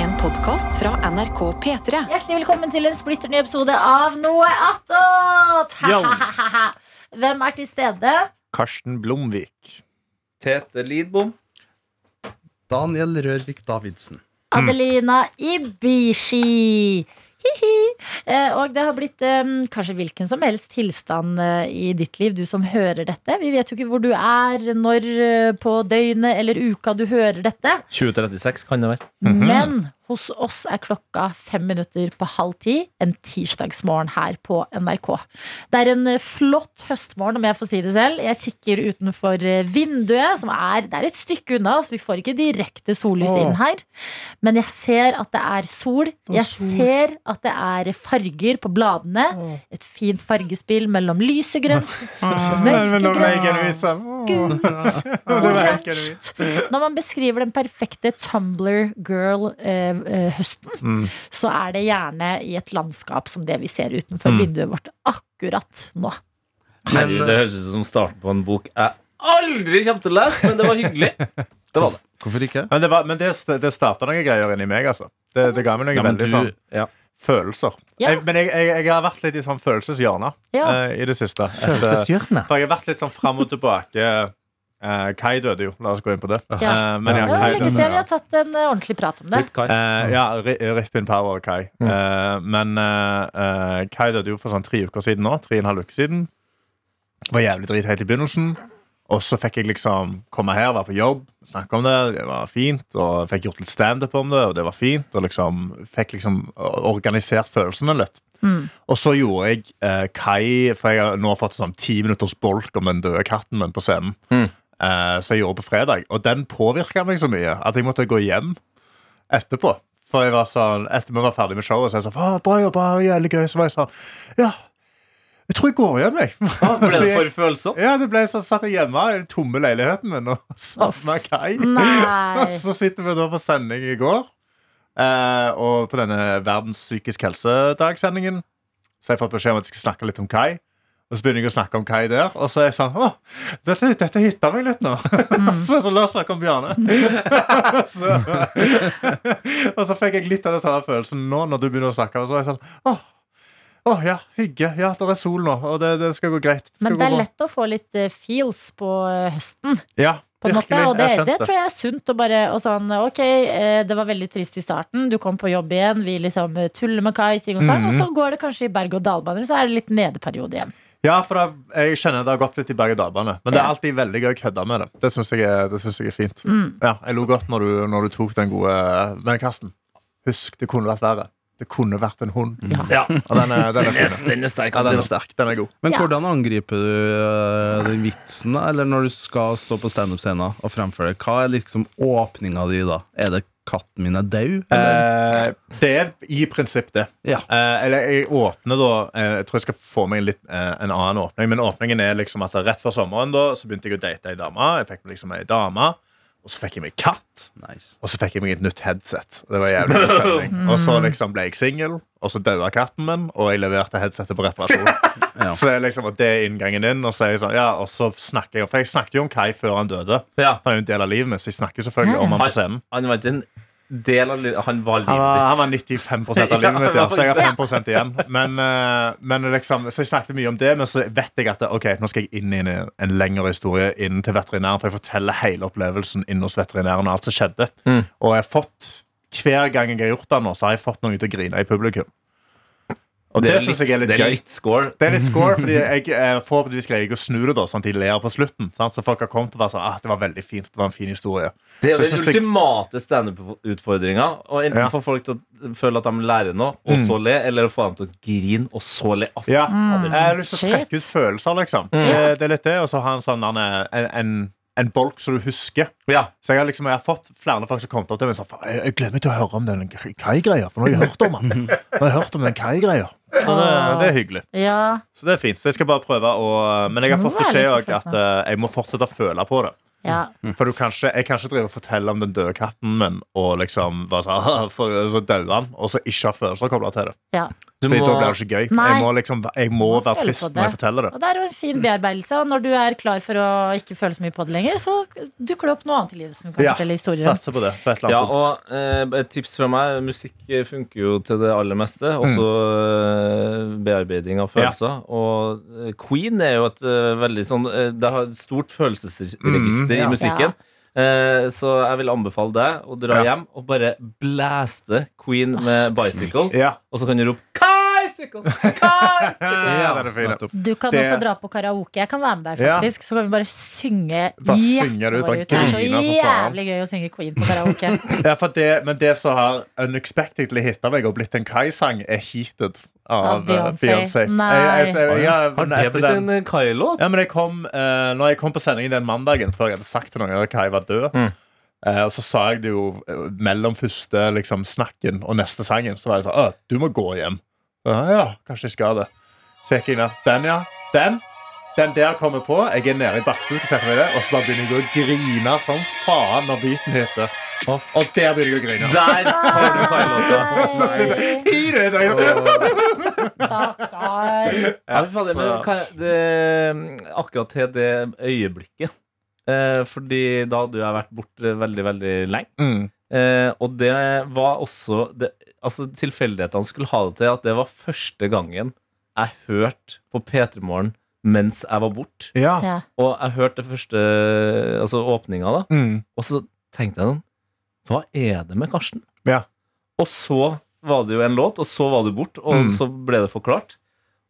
En podkast fra NRK P3. Hjertelig velkommen til en splitter ny episode av Noe attåt! Yo. Hvem er til stede? Karsten Blomvik. Tete Lidbom. Daniel Rørvik Davidsen. Adelina Ibishi. Hihi. Eh, og det har blitt kanskje hvilken som helst tilstand eh, i ditt liv, du som hører dette. Vi vet jo ikke hvor du er, når eh, på døgnet eller uka du hører dette. 2036 kan det være. Men hos oss er klokka fem minutter på halv ti en tirsdagsmorgen her på NRK. Det er en eh, flott høstmorgen, om jeg får si det selv. Jeg kikker utenfor eh, vinduet, som er, det er et stykke unna, så vi får ikke direkte sollys inn her. Men jeg ser at det er sol. Jeg ser at det er farger på bladene. Et fint fargespill mellom lysegrønt, mørkegrønt Gud. oransje. Når man beskriver den perfekte Tumblr girl-høsten, så er det gjerne i et landskap som det vi ser utenfor vinduet vårt akkurat nå. Herregud, det høres ut som starten på en bok jeg aldri kommer til å lese, men det var hyggelig. Det var det. Hvorfor ikke? Men det, var, men det, det starta noen greier inni meg, altså. Det, det ga meg noen Ja, veldig du, sånn ja. følelser. Ja. Jeg, men jeg, jeg, jeg har vært litt i sånn følelseshjørne Ja. uh, i det siste. Etter, Følelseshjørne. for jeg har vært litt sånn fram og tilbake. Eh, Kai døde jo, la oss gå inn på det. Ja. Uh, men ja, Det Kai lenge siden vi har tatt en uh, ordentlig prat om det. Rip Kai. Eh, ja, Rip in power, Kai. Mm. men Kai døde jo for sånn tre uker siden nå. Tre og en halv uke siden. Var jævlig drit helt i begynnelsen. Og så fikk jeg liksom komme her, være på jobb, snakke om det. Det var fint. Og fikk gjort litt standup om det, og det var fint. Og liksom fikk liksom organisert følelsene litt. Og så gjorde jeg Kai For jeg har nå fått sånn ti minutters bolk om den døde katten min på scenen. Mm. Eh, som jeg gjorde på fredag. Og den påvirka meg så mye at jeg måtte gå hjem etterpå. For jeg var sånn, etter vi var ferdig med showet, så jeg sa «Å, bra jobba, jævlig gøy. Så var jeg sånn Ja, jeg tror jeg går hjem, jeg. Ble det for følsomt? ja, det ble sånn, satt jeg hjemme i den tomme leiligheten min og savna Kai. Og så sitter vi da på sending i går, eh, og på denne Verdens psykisk helse-dagsendingen så har jeg fått beskjed om at jeg skal snakke litt om Kai. Og så begynner jeg å snakke om Kai der, og så er jeg sånn Å, dette, dette hitta meg litt nå. så, så la oss snakke om Bjarne. så, og så fikk jeg litt av den samme følelsen nå når du begynner å snakke. Og så er jeg sånn Å, å ja, hygge. Ja, det er sol nå, og det, det skal gå greit. Det skal Men det er bra. lett å få litt eh, feels på eh, høsten. Ja, måte, og det, det tror jeg er sunt. Og bare, og sånn, ok, eh, Det var veldig trist i starten. Du kom på jobb igjen. Vi liksom tuller med Kai, ting og tang. Og Mhm. så går det kanskje i berg-og-dal-baner, så er det litt nedeperiode igjen. Ja, for da, jeg kjenner det har gått litt i berg-og-dal-bane. Men det er alltid veldig gøy å kødde med det. Det syns jeg, jeg er fint. Mm. Ja, jeg lo godt når du, når du tok den gode Men Karsten, husk, det kunne vært verre. Det kunne vært en hund. Ja. Og den er, den er Den er, fin. den er sterk. Ja, den er sterk. Den er god. Men hvordan angriper du øh, den vitsen, da? Eller når du skal stå på standup-scenen og fremføre det? Hva er liksom åpninga di da? Er det 'katten min er død'? Eh, det er i prinsipp det. Ja. Eh, eller jeg åpner da eh, Jeg tror jeg skal få meg en, litt, eh, en annen åpning. Men åpningen er liksom at rett før sommeren da Så begynte jeg å date ei dame. Jeg fikk meg liksom ei dame. Og så fikk jeg meg katt. Nice. Og så fikk jeg meg et nytt headset. Det var jævlig stemning. Og så liksom ble jeg singel, og så daua katten min, og jeg leverte headsetet på reparasjon. Ja. Så det er liksom det er inngangen inn. Og så, er jeg sånn, ja, og så snakker jeg For jeg snakket jo om Kai før han døde. Ja. Han er jo en del av livet mitt, så jeg snakker selvfølgelig om han på scenen. Han var ikke en del av livet Han var livet ditt. han var 95 av livet mitt, ja, så jeg har 5 igjen. Men, eh, men liksom, så jeg snakket mye om det, men så vet jeg at ok, nå skal jeg inn i en, en lengre historie inn til veterinæren, for jeg forteller hele opplevelsen inne hos veterinæren og alt som skjedde. Mm. Og jeg har fått, hver gang jeg har gjort det nå, så har jeg fått noen til å grine i publikum. Og det, er synes litt- jeg er litt det er gøy. litt score. Det er litt score, fordi jeg eh, forhåpentligvis greier jeg å snu det, da, sånn at de ler på slutten. Sant? Så folk har kommet og vært sånn ah, det var veldig fint, det var en fin historie. Det er jeg den ultimate standup-utfordringa. Og enten Ja. få folk til å føle at de lærer noe, og Mm. så le, eller å få dem til å grine, og så le. Ja, Mm. Jeg har lyst til å trekke ut følelser, liksom. Det, det er litt det, og så ha en sånn en, en, en bolk som du husker. Ja. Så jeg har liksom, jeg har fått flere folk som kommet opp til meg og sagt jeg, jeg meg til å høre om den Kai-greia, for nå har jeg hørt om den. Nå har jeg hørt om den Kai-greia. Så det, det er hyggelig. Ja, Så det er fint. Så jeg skal bare prøve å Men jeg har fått beskjed også at eh, jeg må fortsette å føle på det. ja. For du kan ikke, jeg kan ikke drive og fortelle om den døde katten min og liksom bare så, så døde han, og så ikke ha følelser kobla til det. ja. Du Fordi må- da blir det ikke gøy. Nei. Jeg må, liksom, jeg må Må være trist når jeg forteller det. Og det er jo en fin bearbeidelse, og når du er klar for å ikke føle så mye på det lenger, så dukker det opp noe annet i livet som du kan Ja, fortelle historier om. Satser på det. På et eller Ja, punkt. og eh, et tips fra meg Musikk funker jo til det aller meste. Også mm. bearbeiding av følelser. Og eh, Queen er jo et eh, veldig sånn Det har et stort følelsesregister Mm, i ja. musikken. Eh, så jeg vil anbefale deg å dra hjem og bare blæste Queen med Bicycle. Og så kan du rope Bicycle! Bicycle! Ja, er. Du kan Det- også dra på karaoke. Jeg kan være med deg, Ja. faktisk. Så kan vi bare synge Bare ut, hjertet bare ut. Det er så jævlig gøy å synge Queen på karaoke. Ja, for det, men det som har unexpectedly hitta meg og blitt en Kai-sang, er Heated av eh, Beyoncé. Ja, Har det blitt den- en eh, Kai-låt? Ja, men jeg kom, eh, når jeg kom på sendingen den mandagen, før jeg hadde sagt til noen at Kai var død, Mm. Uh, og så sa jeg det jo uh, mellom første liksom, snakken og neste sangen, så var jeg sånn du må gå hjem. Ja, ja, kanskje jeg skal det. Så gikk jeg ned. Den, ja. Den. Den der kommer på. Jeg er nede i badstua, skal sette meg i det, og så bare begynner jeg å grine som faen når beaten heter. Og, og der begynner jeg å grine. Der har du Kai-låta. Så sitter jeg i det øyeblikket. Stakkar. Ja, fy men kan det, akkurat til det øyeblikket eh, Fordi da hadde jeg vært borte veldig, veldig lenge. Mm. Eh, og det var også det, Altså Tilfeldighetene skulle ha det til at det var første gangen jeg hørte på P3 Morgen mens jeg var borte. Ja. Ja. Og jeg hørte det første Altså åpninga, da. Mm. Og så tenkte jeg sånn Hva er det med Karsten? Ja. Og så var det jo en låt, og så var du bort, og Mm. så ble det forklart.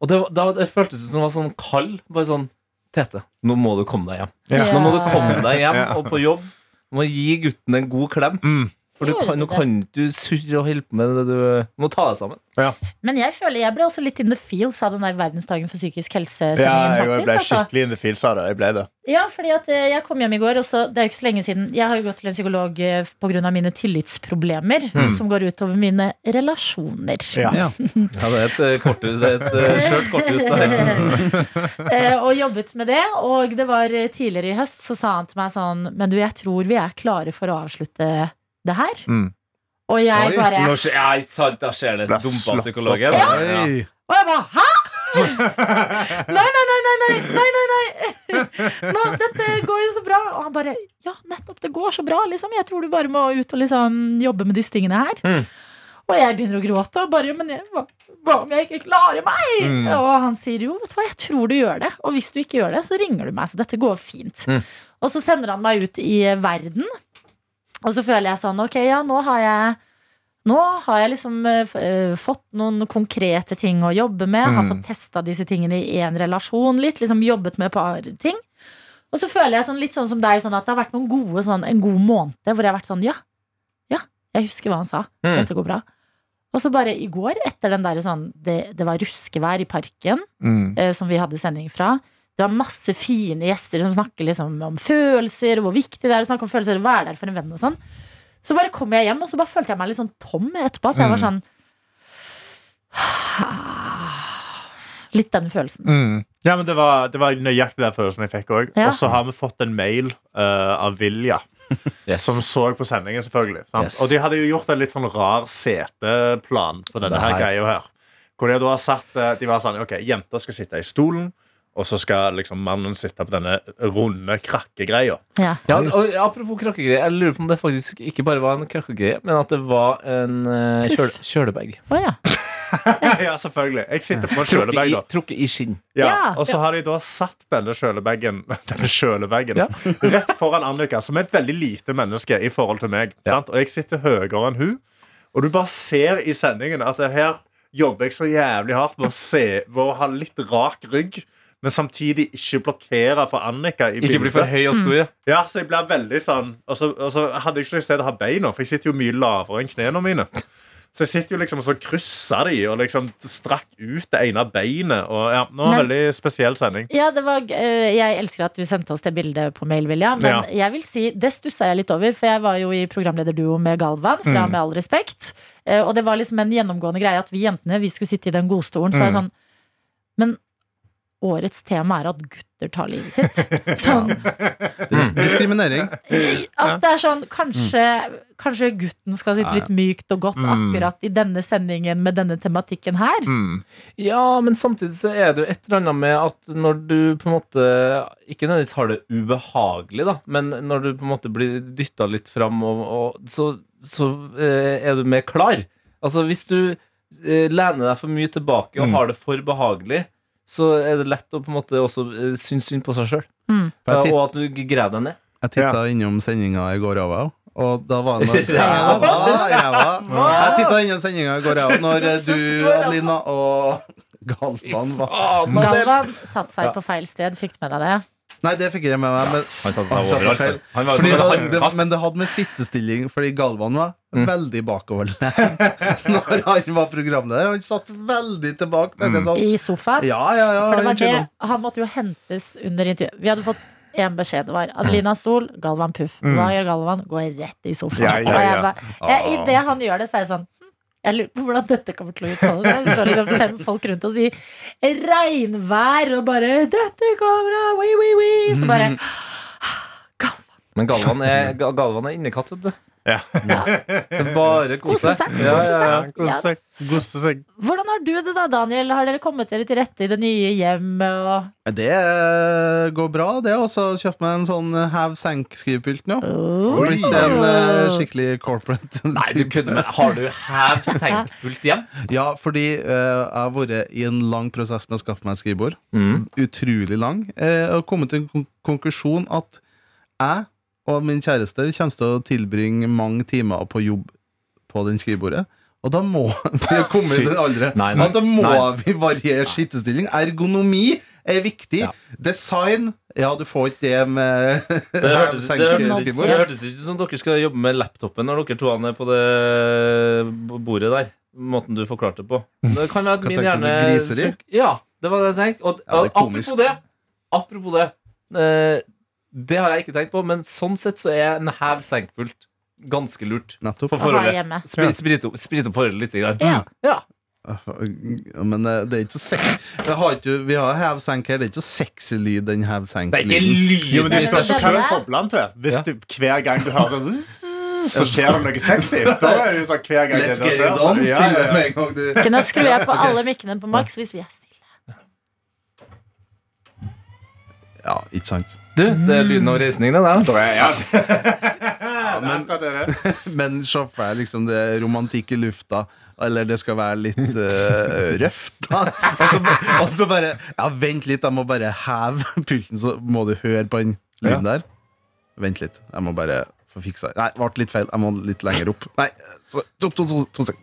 Og det, da, det føltes som det var sånn kald. Bare sånn Tete, nå må du komme deg hjem. Ja. Nå må du komme deg hjem Ja. og på jobb. Du må gi gutten en god klem. Mm. For du kan, nå kan du surre og holde på med det. Du må ta deg sammen. Men jeg føler jeg ble også litt in the feels av den der verdensdagen for psykisk helse-sendingen. jeg ble altså. skikkelig in the feels av det. Jeg ble det. Ja, fordi at eh, jeg kom hjem i går, og så, det er jo ikke så lenge siden Jeg har jo gått til en psykolog eh, pga. mine tillitsproblemer, som går utover mine relasjoner. Ja. Ja. Ja, det er et eh, korthus. Det er et eh, skjørt korthus der. Eh, og jobbet med det. Og det var eh, tidligere i høst, så sa han til meg sånn Men du, jeg tror vi er klare for å avslutte det her. Mm. Og jeg Oi, bare Nå ja, ikke sant, da skjer det. Ble Dumpa slått psykologen. opp. Ja. Oi. Og jeg bare Hæ?! Nei, nei, nei, nei, nei, nei, nei, nei. Nå, dette går jo så bra. Og han bare Ja, nettopp, det går så bra, liksom. Jeg tror du bare må ut og liksom jobbe med disse tingene her. Mm. Og jeg begynner å gråte og bare Men jeg, hva, hva om jeg ikke klarer meg? Mm. Og han sier jo, vet du hva, jeg tror du gjør det. Og hvis du ikke gjør det, så ringer du meg. Så dette går fint. Mm. Og så sender han meg ut i verden. Og så føler jeg sånn, ok, ja, nå har jeg nå har jeg liksom uh, fått noen konkrete ting å jobbe med. Har Mm. fått testa disse tingene i én relasjon litt. Liksom jobbet med et par ting. Og så føler jeg sånn, litt sånn som deg, sånn at det har vært noen gode, sånn, en god måned hvor jeg har vært sånn Ja, ja, jeg husker hva han sa. Mm. Dette går bra. Og så bare i går, etter den der sånn Det, det var ruskevær i parken, Mm. uh, som vi hadde sending fra. Det var masse fine gjester som snakker liksom om følelser, og hvor viktig det er å snakke om følelser, og være der for en venn og sånn. Så bare kom jeg hjem, og så bare følte jeg meg litt sånn tom etterpå. At jeg var sånn Litt den følelsen. Mm. Ja, men det var, det var nøyaktig den følelsen jeg fikk òg. Ja. Og så har vi fått en mail uh, av Vilja, Yes. som så på sendingen, selvfølgelig. Sant? Yes. Og de hadde jo gjort en litt sånn rar seteplan på denne her greia her. Hvor de da har satt eh, De var sånn OK, jenta skal sitte i stolen, og så skal liksom mannen sitte på denne runde krakkegreia. Ja. Ja, og Apropos krakkegreier, jeg lurer på om det faktisk ikke bare var en krakkegreie, men at det var en uh, kjøl kjølebag. Oh, ja. ja, selvfølgelig. Jeg sitter på en kjølebag, da. trukket i skinn. Ja. Og så har de da satt denne kjølebagen Denne kjølebagen Ja. rett foran Annika, som er et veldig lite menneske i forhold til meg. Ja. Sant? Og jeg sitter høyere enn hun Og du bare ser i sendingen at her jobber jeg så jævlig hardt med å, se, med å ha litt rak rygg, men samtidig ikke blokkere for Annika. i Ikke bli for høy og stor. ja. Ja, så jeg blir veldig sånn Og så, og så hadde jeg ikke lyst til å ha beina, for jeg sitter jo mye lavere enn knærne mine. Så jeg sitter jo liksom og så krysser de og liksom strakk ut det ene beinet. Og ja, nå var det en Men- veldig spesiell sending. Ja, det var, eh, jeg elsker at du sendte oss det bildet på mail, Vilja. Men Ja. jeg vil si, det stussa jeg litt over, for jeg var jo i programlederduo med Galvan. Fra Mm. Med all respekt. Eh, Og det var liksom en gjennomgående greie at vi jentene vi skulle sitte i den godstolen. Så var jeg Mm. sånn Men årets tema er at gutter tar livet sitt. Sånn diskriminering. at det er sånn Kanskje, kanskje gutten skal sitte litt mykt og godt Mm. akkurat i denne sendingen med denne tematikken her. Mm. Ja, men samtidig så er det jo et eller annet med at når du på en måte Ikke nødvendigvis har det ubehagelig, da, men når du på en måte blir dytta litt fram, og, og, så, så eh, er du mer klar. Altså hvis du eh, lener deg for mye tilbake og Mm. har det for behagelig, så er det lett å på en måte også eh, synes synd på seg sjøl. Mm. Ja, og at du graver deg ned. jeg titta innom sendinga i går, òg. Og da var det noe Ræva! ræva. Jeg titta innom sendinga i går, òg, når eh, du, Adelina, og Galvan var Galvan satte seg på feil sted. Fikk du med deg det? Nei, det fikk jeg med meg. Men, Han satte seg overalt. feil. Han var fordi han, det, men det hadde med sittestilling Fordi Galvan var Mm. veldig bakoverlent når han var programleder. Han satt veldig tilbake. Mm. jeg Sånn. I sofaen? Ja, ja, ja. For det var han det, han måtte jo hentes under intervjuet. Vi hadde fått én beskjed. Det var Adelina Sol, Galvan Puff. Mm. Hva gjør Galvan? Går rett i sofaen. Ja, ja, Og jeg ja. bare- jeg- I det han gjør det, så er jeg sånn hm, jeg lurer på hvordan dette kommer til å uttale seg. Det står liksom fem folk rundt og sier regnvær og bare 'Dette kommer av Wee, wee, wee. Så bare Men Galvan er, Ga- Galvan er innekatt, vet du. Ja. Er bare kos Kose seg. Ja, ja, ja. Kose seg. Kose seg. Hvordan har du det da, Daniel? Har dere kommet dere til rette i det nye hjemmet? Og... Det går bra, det. Og så kjøpt meg en sånn have sank-skrivepult nå. Oh. Blitt en uh, skikkelig corporate. Nei, du kødder med Har du have sank-pult hjem? Ja, fordi uh, jeg har vært i en lang prosess med å skaffe meg et skrivebord. Mm. Utrolig lang. Uh, og kommet til en kon konklusjon at jeg og min kjæreste kommer til å tilbringe mange timer på jobb på den skrivebordet. Og da må vi komme i den alderen Nei, nei, da må nei. vi variere skittestilling. Ergonomi er viktig. Ja. Design Ja, du får ikke det med Det hørtes, det, hørtes, det hørtes ikke ut som dere skal jobbe med laptopen når dere to er på det bordet der. Måten du forklarte det på. Det kan være at min hjerne? Ja, det var det jeg tenkte. Og, Ja, det apropos det, apropos det eh, Det har jeg ikke tenkt på, men sånn sett så er en hev-senk-pult ganske lurt. Nettopp. For forholdet. hjemme. Sprit, opp, sprit opp forholdet litt. Grann. Ja. Ja. Men eh, det er ikke så sexy Vi har, ikke, vi har hev-senk her. Det er ikke så sexy lyd, den Det er ikke hev-senk-lyden. Jo, men Det er spørs så hva du kobler den til. Hvis du, hver gang du hører sånn så skjer det noe sexy. Da er det jo sånn hver gang Let's det get skjer. it on. ja, ja, ja. nå skrur jeg på alle mikkene på maks hvis vi er stille. Ja, ikke sant. Du, det er lyden av reisningene der. Da er- Ja. men, akkurat er liksom det romantikk i lufta, eller det skal være litt uh, røft, da. Og så, bare Ja, vent litt, jeg må bare heve pulten, så må du høre på den lyden der. Vent litt, jeg må bare få fiksa Nei, det ble litt feil. Jeg må litt lenger opp. Nei, så, to, to, to, to sek-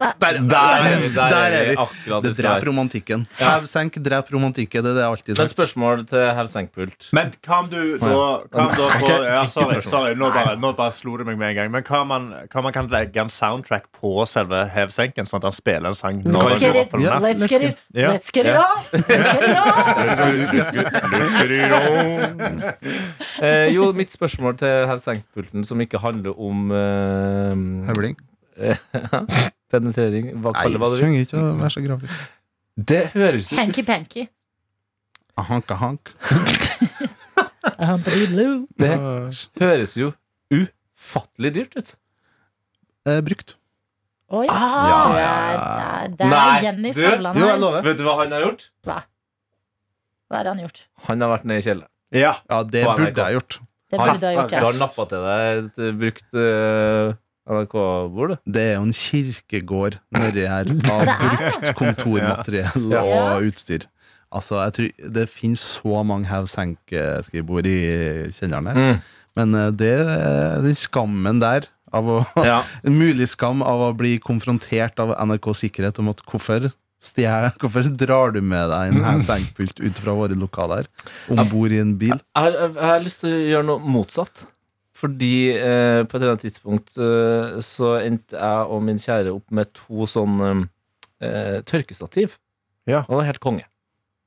Der, der, Der, der, er vi. Det dreper romantikken. Hev-senk dreper romantikken. Det er det jeg alltid Men spørsmål til hev-senk-pult. Men hva om du da, om da på, ja, sorry, sorry nå, bare, nå bare slo det meg med en gang. Men hva om man, man kan legge en soundtrack på selve hevsenken, sånn at han spiller en sang når han den get går it, opp let's get it, Ja. let's get it on! Let's get it on! Eh, jo, mitt spørsmål til hev-senk-pulten, som ikke handler om uh, Høvling. penetrering Hva Nei, kaller hva du vil. trenger ikke å være så grafisk. Det høres ut Hanky-panky. Hank, hank. Det høres jo ufattelig dyrt ut. Eh, brukt. Oi, Ah, ja, det ja. er, er Jenny du- Skavlan Jo, jeg her. lover. Vet du hva han har gjort? Hva Hva har han gjort? Han har vært nede i kjelleren. Ja. Ja, det burde jeg gjort. Det burde du ha gjort, Du har nappa til deg et brukt uh, NRK-bord, du. Det er jo en kirkegård nedi her av er brukt kontormateriell Ja. og utstyr. Altså, jeg tror Det finnes så mange hev-senk-skrivebord i kjelleren her. Mm. Men eh, det den skammen der av å, Ja. En mulig skam av å bli konfrontert av NRK Sikkerhet om at hvorfor stjel, Hvorfor drar du med deg en hev-senk-pult ut fra våre lokaler om bord i en bil? Jeg jeg, jeg har lyst til å gjøre noe motsatt. Fordi eh, på et eller annet tidspunkt eh, så endte jeg og min kjære opp med to sånn eh, tørkestativ. Ja. Og det var helt konge.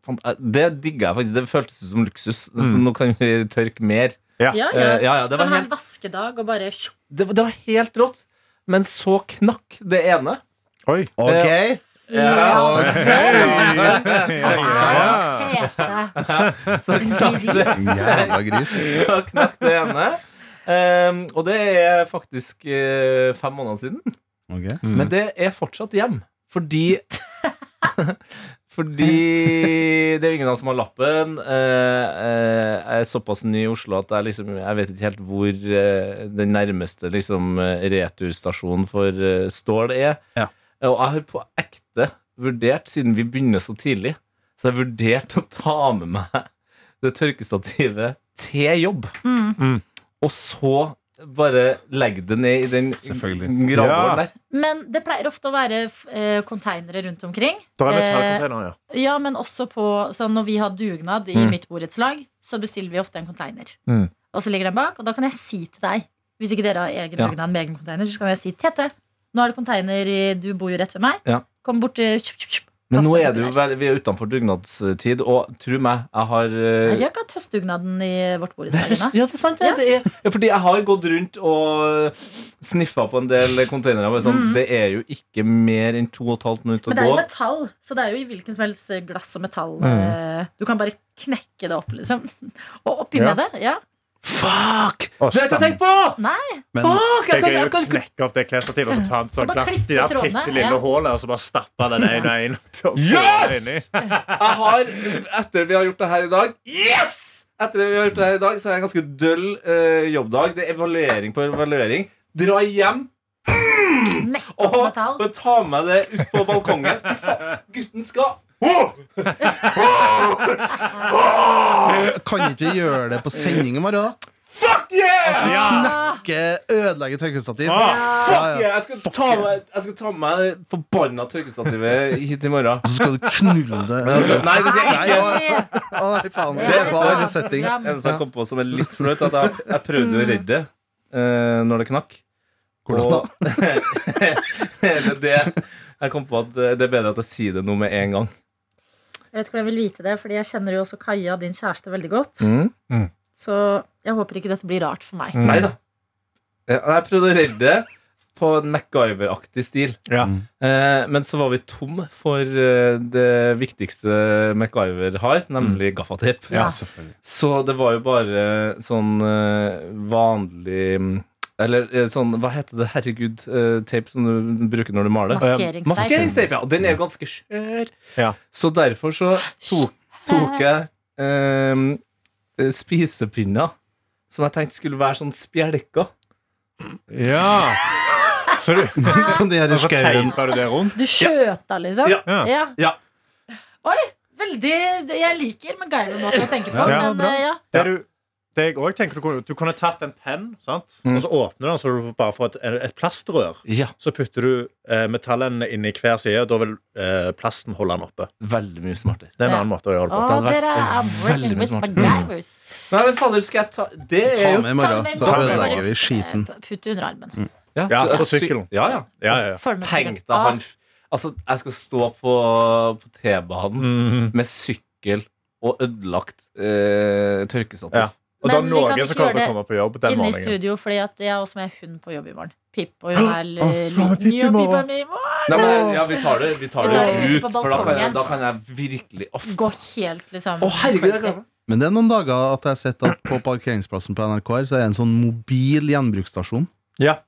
Eh, Det digga jeg faktisk. Det føltes som luksus. Så Mm. nå kan vi tørke mer. Ja, Ja, ja. ja, ja, det, var Kan ha helt, vaskedag og bare det, var- det var helt rått. Men så knakk det ene. Oi. Ok, Ja. Ja. Tete. Så knakk det, Jævla gris. så knakk det ene. Ehm, og det er faktisk uh, fem måneder siden. Okay. Mm. Men det er fortsatt hjem. Fordi Fordi det er ingen av oss som har lappen. Eh, eh, jeg er såpass ny i Oslo at jeg, liksom, jeg vet ikke helt hvor den nærmeste liksom, returstasjonen for stål er. Ja. Og jeg har på ekte vurdert, siden vi begynner så tidlig, så jeg har vurdert å ta med meg det tørkestativet til jobb. Mm. Mm. Og så bare legge det ned i den gravgården Ja. der. Men det pleier ofte å være eh, konteinere rundt omkring. Da er Eh, metallcontainer, ja. Ja, men også på sånn Når vi har dugnad i Mm. mitt borettslag, så bestiller vi ofte en konteiner. Mm. Og så ligger den bak, og da kan jeg si til deg Hvis ikke dere har egen Ja. dugnad med egen konteiner, så kan jeg si Tete, nå er det konteiner, i Du bor jo rett ved meg. Ja. Kom bort til tjup, tjup, tjup. Men nå er det jo vel, vi er utenfor dugnadstid, og tro meg, jeg har Jeg eh, har ikke hatt høstdugnaden i vårt bord borettslag Sverige ennå. ja, det er sant. Det, Ja. det er, ja, fordi jeg har gått rundt og sniffa på en del containere. Sånn, Mhm. Det er jo ikke mer enn to og et halvt minutt å Men det er jo metall, så det er jo i hvilken som helst glass og metall. Mm. eh, Du kan bare knekke det opp, liksom. Og oppi Ja. med det. Ja. Fuck! Du Det har jeg ikke tenkt på! Nei. Men Fuck! Jeg Jeg kan, jeg jo kan, knekke opp det klesstativet og så ta en sånn glass i det bitte lille ja. hullet, og så bare stappe den ene og ene Yes! inni. jeg har, etter vi har gjort det her i dag Yes! Etter vi har gjort det her i dag, så er det en ganske døll uh, jobbdag. Det er evaluering på evaluering. Dra hjem Mm! og, og ta med det ut på balkongen. Fy faen, gutten skal Kan ikke vi gjøre det på sending i morgen? da? Fuck yeah! Ja. Knekke, ødelegge tørkestativ. Ah, Fuck ja. yeah! Jeg skal ta med, jeg skal ta med meg det forbanna tørkestativet hit i morgen. Så skal du knulle det. Nei, det sier jeg Nei, ikke. ja. Å, nei, faen. Det Det er var så en setting. Det eneste jeg kom på som er litt flaut, at jeg, jeg prøvde å redde det uh, når det knakk. Hvordan da? Det Jeg kom på at det er bedre at jeg sier det nå med en gang. Jeg vet ikke om jeg vil vite det, fordi jeg kjenner jo også Kaja, din kjæreste, veldig godt. Mm. Så jeg håper ikke dette blir rart for meg. Mm. Nei da. Jeg prøvde å redde det på en MacGyver-aktig stil. Ja. Eh, men så var vi tom for eh, det viktigste MacGyver har, nemlig gaffateip. Ja. Så det var jo bare sånn eh, vanlig mm, Eller eh, sånn, hva heter det, herregud, uh, tape som du bruker når du maler? Maskeringsteip. Maskeringsteip, ja. Og den er ganske skjør. Ja. Så derfor så tok, tok jeg eh, spisepinner som jeg tenkte skulle være sånn spjelker. ja. Så, du, Som de her i skauen. teipa du det rundt? Du skjøta, liksom? Ja. Ja. Ja. Oi, veldig Jeg liker MacGyver-måten å tenke på. Ja, men bra. ja. Det du, det jeg også tenker du, kunne, du kunne tatt en penn, sant? Mm. og så åpner du den så du bare får et, et plastrør. Ja, Så putter du eh, metallene inn i hver side, og da vil eh, plasten holde den oppe. veldig mye smartere. Det er en Ja. annen måte å gjøre det på. hadde vært er veldig mye smartere. Mm. Nei, men fader, skal jeg ta Det er Ta med i morgen, så ødelegger vi skiten. eh, Putt under armen. Ja, Ja, så på sykkelen. Ja, ja. Ja, ja, ja. Tenk deg han Altså, jeg skal stå på, på T-banen Mhm. med sykkel og ødelagt eh, tørkestativ. Ja. Og da er Men vi kan noen som kommer til å det komme på jobb den morgenen. studio, fordi at jeg har også med hund på jobb i morgen. Pip, og hun er liten. Pippa mi i morgen. Nei, men, ja, vi tar det, vi tar Vi det tar det ut, for da kan, jeg, da kan jeg virkelig off. Gå helt, liksom. Å, herregud, jeg crazy. Men det er noen dager at jeg har sett at på parkeringsplassen på NRK her, så er det en sånn mobil gjenbruksstasjon. Ja,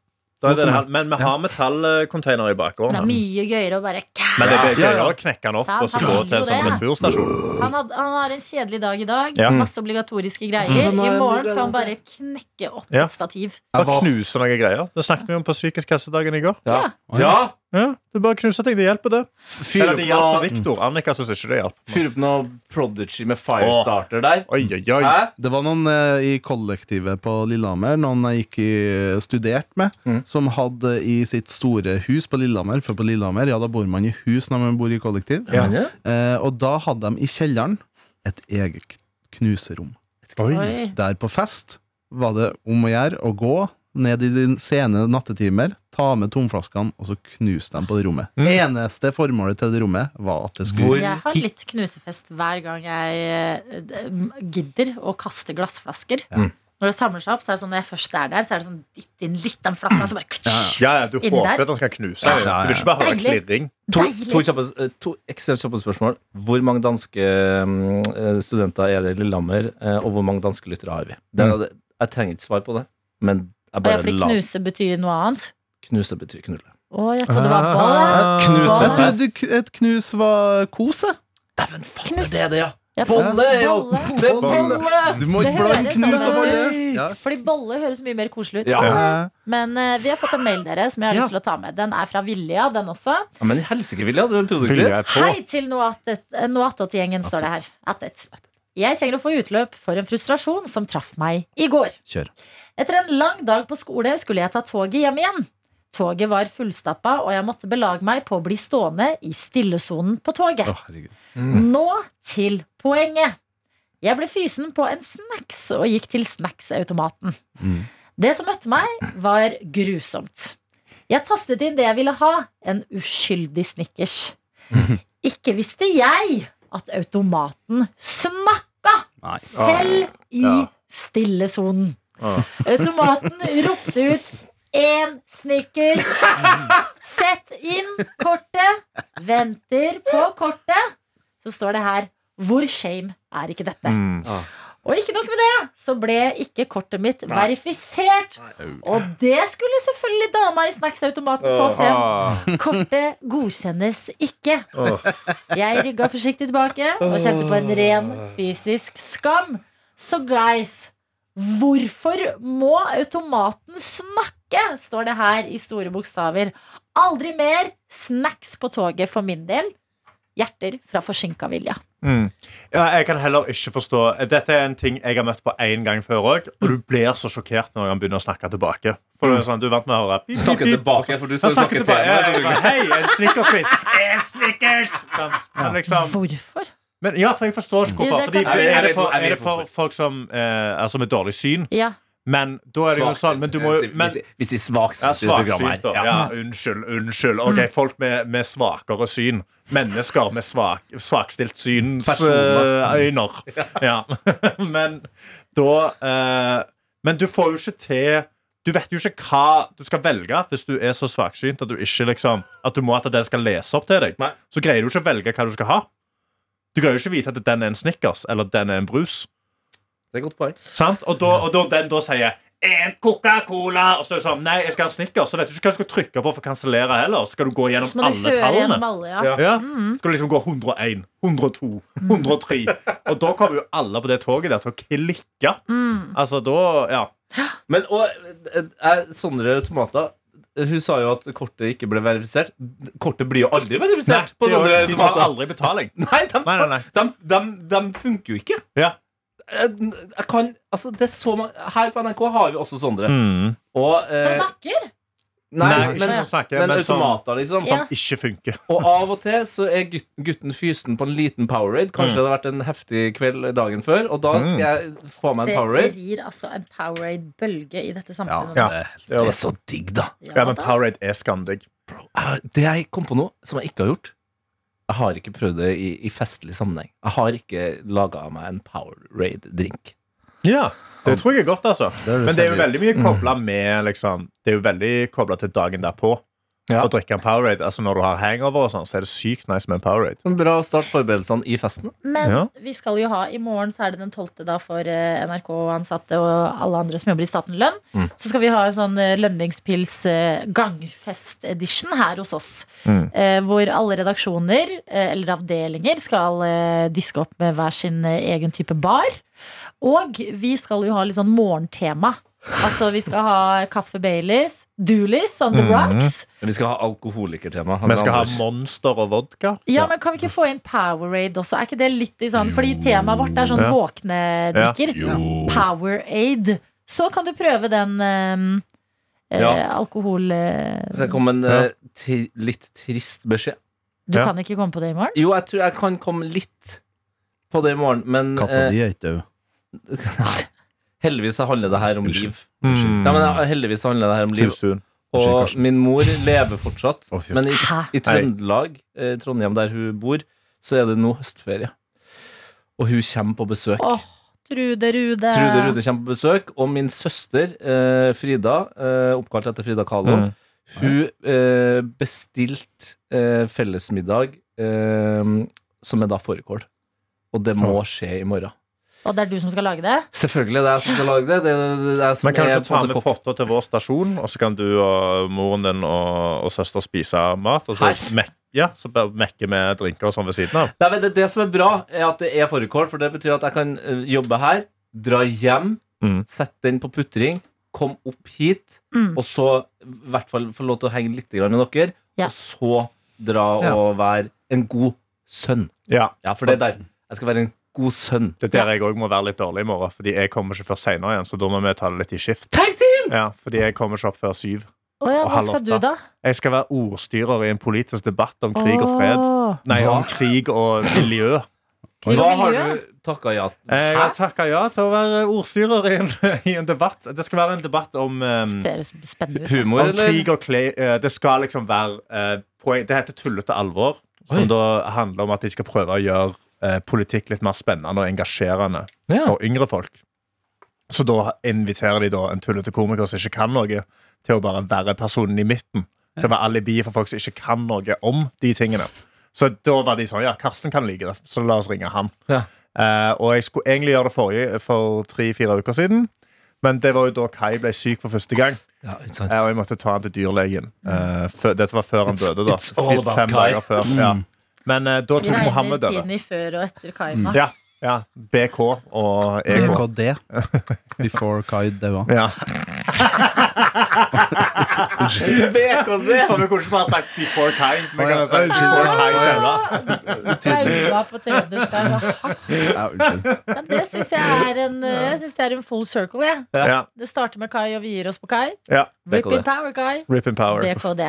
da er det det her. Men vi har metallcontainer i Det er mye gøyere å bare Men det blir Ja, ja. gøyere å knekke den opp og så gå til en sånn returstasjon. han, had, han har en kjedelig dag i dag. Ja. Masse obligatoriske greier. Mm. I morgen skal han bare knekke opp Ja. et stativ. Bare knuse noen greier. Det snakket vi om på psykisk helsedagen i går. Ja. Ja. Ja. Ja, du bare knuser ting. Det hjelper, det. Fyr Eller opp det hjelper Victor. Annika syns ikke det hjelper. fyr opp noe Prodigy med Firestarter der. Oi, oi, oi. Hæ? Det var noen eh, i kollektivet på Lillehammer, noen jeg gikk i studert med, Mm. som hadde i sitt store hus på Lillehammer, for på Lillehammer, ja, da bor man i hus når man bor i kollektiv, Ja. eh, og da hadde de i kjelleren et eget knuserom. Oi. Der på fest var det om å gjøre å gå ned i de sene nattetimer, ta med tomflaskene og så knuse dem på det rommet. Mm. Eneste formålet til det rommet var at det skulle Jeg har litt knusefest hver gang jeg eh, gidder å kaste glassflasker. Ja. Når Når det samler seg opp, så er det sånn når jeg først er der, så er det sånn dytt inn litt den flaska, så bare Ja, ja, du håper der. at den skal knuse. Ja, ja, ja. Du vil ikke bare ha en klirring. To, to, kjappe, eh, to ekstremt kjappe spørsmål. Hvor mange danske mm, eh, studenter er det i Lillehammer, eh, og hvor mange danske lyttere har vi? Det, er- jeg trenger ikke svar på det, men bare fordi la knuse betyr noe annet. knuse betyr knulle. Å, jeg trodde det var. Ah. Knuse. Jeg trodde et knus var kose. Dæven faen, Knus. det er det, ja! Ja, for- Bolle er Bolle. Det er bolle! Du må Det ikke blande høres knus sånn og bolle. ut. Ja. Fordi bolle høres mye mer koselig ut. Ja. Ja. Men eh, vi har fått en mail dere som jeg har Ja. lyst til å ta med. Den er fra Vilja, den også. Ja, men i helsike, Vilja, du er produktiv. jeg på? Hei til eh, Noatot-gjengen, står det her. Attet. Jeg trenger å få utløp for en frustrasjon som traff meg i går. Kjør. Etter en lang dag på skole skulle jeg ta toget hjem igjen. Toget var fullstappa, og jeg måtte belage meg på å bli stående i stillesonen på toget. Oh, mm. Nå til poenget. Jeg ble fysen på en snacks og gikk til snacksautomaten. Mm. Det som møtte meg, var grusomt. Jeg tastet inn det jeg ville ha, en uskyldig Snickers. Ikke visste jeg at automaten snakka Nei. selv i Ja. stillesonen. Ah. Automaten ropte ut én Snickers. Sett inn kortet. Venter på kortet. Så står det her Hvor shame er ikke dette? Mm. Og ikke nok med det, så ble ikke kortet mitt verifisert. Og det skulle selvfølgelig dama i snacksautomaten få frem. Kortet godkjennes ikke. Jeg rygga forsiktig tilbake og kjente på en ren fysisk skam. Så guys, hvorfor må automaten snakke? Står det her i store bokstaver. Aldri mer snacks på toget for min del. Hjerter fra forsinka Vilja. Mm. Ja, jeg kan heller ikke forstå Dette er en ting jeg har møtt på én gang før òg, og du blir så sjokkert når han begynner å snakke tilbake. For du er sånn, du er vant med å høre pip, Snakke tilbake, for du snakker til. Ja, meg. ja, ja. Hei, en Snickers-quiz! En Snickers! Sant? Liksom Hvorfor? Men ja, for jeg forstår ikke hvorfor. Fordi, er, det for, er det for folk som eh, altså med dårlig syn? Ja. Men da er det jo sånn Men du må men, Hvis de svaksynt ja, programmet her. Ja, unnskyld. unnskyld Ok, Folk med, med svakere syn. Mennesker med svak, svakstilt synsøyne. synsøyner. ja. men da eh, Men du får jo ikke til Du vet jo ikke hva du skal velge hvis du er så svaksynt at du ikke liksom At du må at den skal lese opp til deg. Nei. Så greier du ikke å velge hva du skal ha. Du greier jo ikke vite at den er en Snickers eller den er en brus. Det er et godt poeng. Sant? Og, da, og da, den da sier en Coca-Cola, og så er det sånn Nei, jeg skal ha en Snickers. Så vet du ikke hva du skal trykke på for å kansellere heller. Så skal du gå Så gjennom må du alle høre tallene. gjennom alle, ja. Ja. Ja. Mm. Skal du liksom gå 101, 102, 103. Og da kommer jo alle på det toget der til å klikke. Mm. Altså da Ja. Men og, eh, eh, Sondre Tomata hun sa jo at kortet ikke ble verifisert. Kortet blir jo aldri Nei, verifisert. på de, de tar aldri betaling. Nei, de, Nei, nei, nei. De, de, de funker jo ikke. Ja. Jeg, jeg kan, altså det er så mange, Her på NRK har vi også Sondre. Og, Som eh, snakker. nei, Nei, ikke men, som snakker, men men som- automater, liksom. Ja. Som ikke funker. Og av og til så er gutten, gutten fysen på en liten Powerade. Kanskje Mm. det hadde vært en heftig kveld dagen før, og da skal jeg få meg en Powerade. Det rir altså en Powerade-bølge i dette samfunnet. Ja. nå. det er Det er så digg, da. Ja, men. Powerade er skamdigg. Bro, det jeg kom på nå, som jeg ikke har gjort Jeg har ikke prøvd det i, i festlig sammenheng. Jeg har ikke laga meg en Powerade-drink. Ja, det tror jeg er godt, altså. Det er det Men det er jo veldig mye kobla med liksom, Det er jo veldig kobla til dagen derpå. Ja. Å drikke en Powerade. Altså Når du har hangover, og sånn, så er det sykt nice med en Powerade. En bra start forberedelsene i festen. Men Ja. vi skal jo ha i morgen, så er det den 12. da for eh, NRK-ansatte og alle andre som jobber i Staten Lønn. Mm. Så skal vi ha en sånn eh, lønningspils eh, gangfest-edition her hos oss. Mm. Eh, hvor alle redaksjoner eller avdelinger skal diske opp med hver sin egen type bar. Og vi skal jo ha litt sånn morgentema. Altså vi skal ha kaffe Baileys, Doolies on the Mhm. rocks. Vi skal ha alkoholikertema. Vi skal ha Monster og vodka. Ja, men kan vi ikke få inn Powerade også? Er ikke det litt i sånn Fordi temaet vårt er sånn Ja. våkne drikker. Powerade. Så kan du prøve den um, eh, Ja. alkohol... eh, Så jeg kom med en Ja. tri litt trist beskjed. du Ja. kan ikke komme på det i morgen? Jo, jeg tror jeg kan komme litt på det i morgen, men Katta eh, di er ikke død. heldigvis handler det her om liv. Mm. Ja, men heldigvis handler det her om liv. Og min mor lever fortsatt, men i, i Trøndelag, eh, Trondheim der hun bor, så er det nå høstferie. Og hun kommer på besøk. Oh, Trude Rude. Trude Rude kommer på besøk, og min søster eh, Frida, eh, oppkalt etter Frida Kahlo, Mm. hun eh, bestilte eh, fellesmiddag eh, som er da fårikål. Og det må skje i morgen. Og det er du som skal lage det? Selvfølgelig det er jeg som skal lage det. det, det er som Men kan du ikke på ta med potter til vår stasjon, og så kan du og moren din og, og søster spise mat? Og så, Her? mek, ja, så mekker mekke med drinker og sånn ved siden av. Nei, men det, det som er bra, er at det er fårikål, for det betyr at jeg kan eh, jobbe her, dra hjem, Mm. sette den på putring, kom opp hit, Mm. og så i hvert fall få lov til å henge litt med dere, Ja. og så dra Ja. og være en god sønn. Ja, Ja, for det er der. Jeg skal være en god sønn. Det er der jeg òg må være litt dårlig i morgen, Fordi jeg kommer ikke før senere igjen. Så da må vi ta det litt i skift. Tag team! Ja, fordi jeg kommer ikke opp før syv. Oh ja, Og hva skal du, da? Jeg skal være ordstyrer i en politisk debatt om krig og fred. Nei, om krig og miljø. Hva har du takka ja Jeg har takka ja til å være ordstyrer i en, i en debatt. Det skal være en debatt om um. Humor, Om krig og kle, eh, Det skal liksom være uh, poeng, Det heter tullete alvor. Som Oi. da handler om at de skal prøve å gjøre eh, politikk litt mer spennende og engasjerende Ja. for yngre folk. Så da inviterer de da en tullete komiker som ikke kan noe, til å bare være personen i midten. Til å være alibi for folk som ikke kan noe om de tingene. Så da var de sånn Ja, Karsten kan like det, så la oss ringe han. Ja. Eh, og jeg skulle egentlig gjøre det forrige, for tre-fire uker siden. Men det var jo da Kai ble syk for første gang. Ja, eh, og jeg måtte ta han til dyrlegen. Eh, før, dette var før han døde. da it's all about Fem Kai. før. Ja. Men eh, da Vi tok Mohammed regner over. Pini før og etter Kaima. Ja, ja. BK og EK. BKD. Before Kai daua. Ja. BKD! For vi kunne ikke bare sagt 'before time'. Men kan jeg si. 'before Ja, Kai ja. daua'. På Trøndersk. Ja, unnskyld. Men det syns jeg er en eh, Jeg synes det er en full circle, jeg. Ja. Det starter med Kai, og vi gir oss på Kai. ja. Rip in power, Kai. Rip in power. BKD.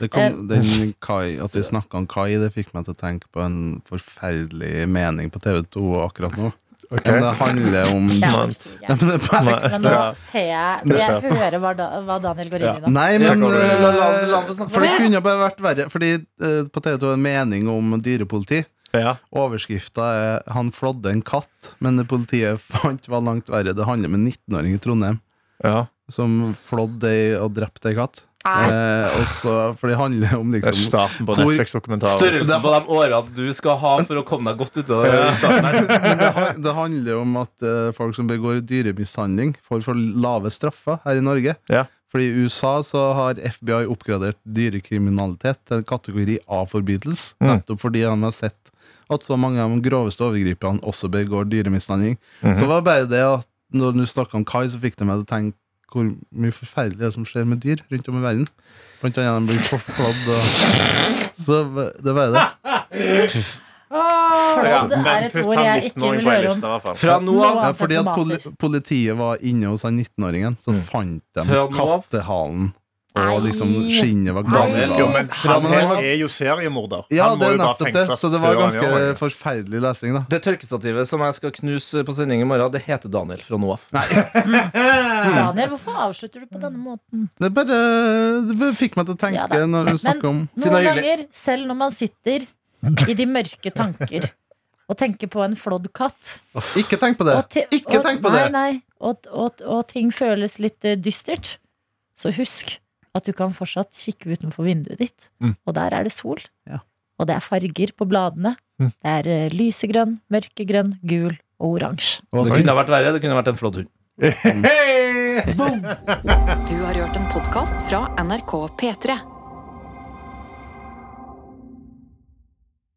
Det kom, den Kai, at vi snakka om Kai, det fikk meg til å tenke på en forferdelig mening på TV2 akkurat nå. Men det handler om Kjempegøy. Ja, men det er Men nå ser jeg Jeg hører hva, da, hva Daniel går inn i nå. Nei, men øh, For det det. kunne bare vært verre. Fordi uh, på TV2 er en mening om dyrepoliti. Ja. Overskrifta er 'Han flådde en katt', men det politiet fant var langt verre. Det handler om en 19-åring i Trondheim Ja. som flådde og drepte ei katt. Eh, også, for det handler om Det er liksom starten på Netflix-dokumentaren. Størrelsen på de årene du skal ha for å komme deg godt ut av det. det, handler om at eh, folk som begår dyremishandling, får for lave straffer her i Norge. Ja. Fordi I USA så har FBI oppgradert dyrekriminalitet til en kategori A-forbrytelse. Mm. Nettopp fordi de har sett at så mange av de groveste overgriperne også begår dyremishandling. Mhm. Så var det bare det at når du snakka om Kai, så fikk det meg til å tenke hvor mye forferdelig det er som skjer med dyr rundt om i verden. Blant annet de blir forfladd og Så det er bare det. Ja, men putt han jeg ikke 19-åring vil på en om. liste, i hvert fall. Fra nå av Ja, fordi at poli politiet var inne hos han 19-åringen, så fant de Fra nå av? kattehalen. Nei. Og liksom skinnet var gammelt. Jo, men han han er jo seriemorder. Ja, det er nettopp det. Så det var ganske forferdelig lesing, da. Det tørkestativet som jeg skal knuse på sending i morgen, det heter Daniel fra nå av. Daniel, hvorfor avslutter du på denne måten? Det bare, det fikk meg til å tenke Ja når du snakker om Men Noen er ganger, selv når man sitter i de mørke tanker og tenker på en flådd katt Ikke tenk på det! og Ikke og- tenk på nei, det! Nei, og, og, og ting føles litt eh, dystert, så husk at du kan fortsatt kikke utenfor vinduet ditt, Mm. og der er det sol. Ja. Og det er farger på bladene. Mm. Det er eh, lysegrønn, mørkegrønn, gul og oransje. Og Det kunne ha vært verre. Det kunne ha vært en flott hund. Du har hørt en podkast fra NRK P3.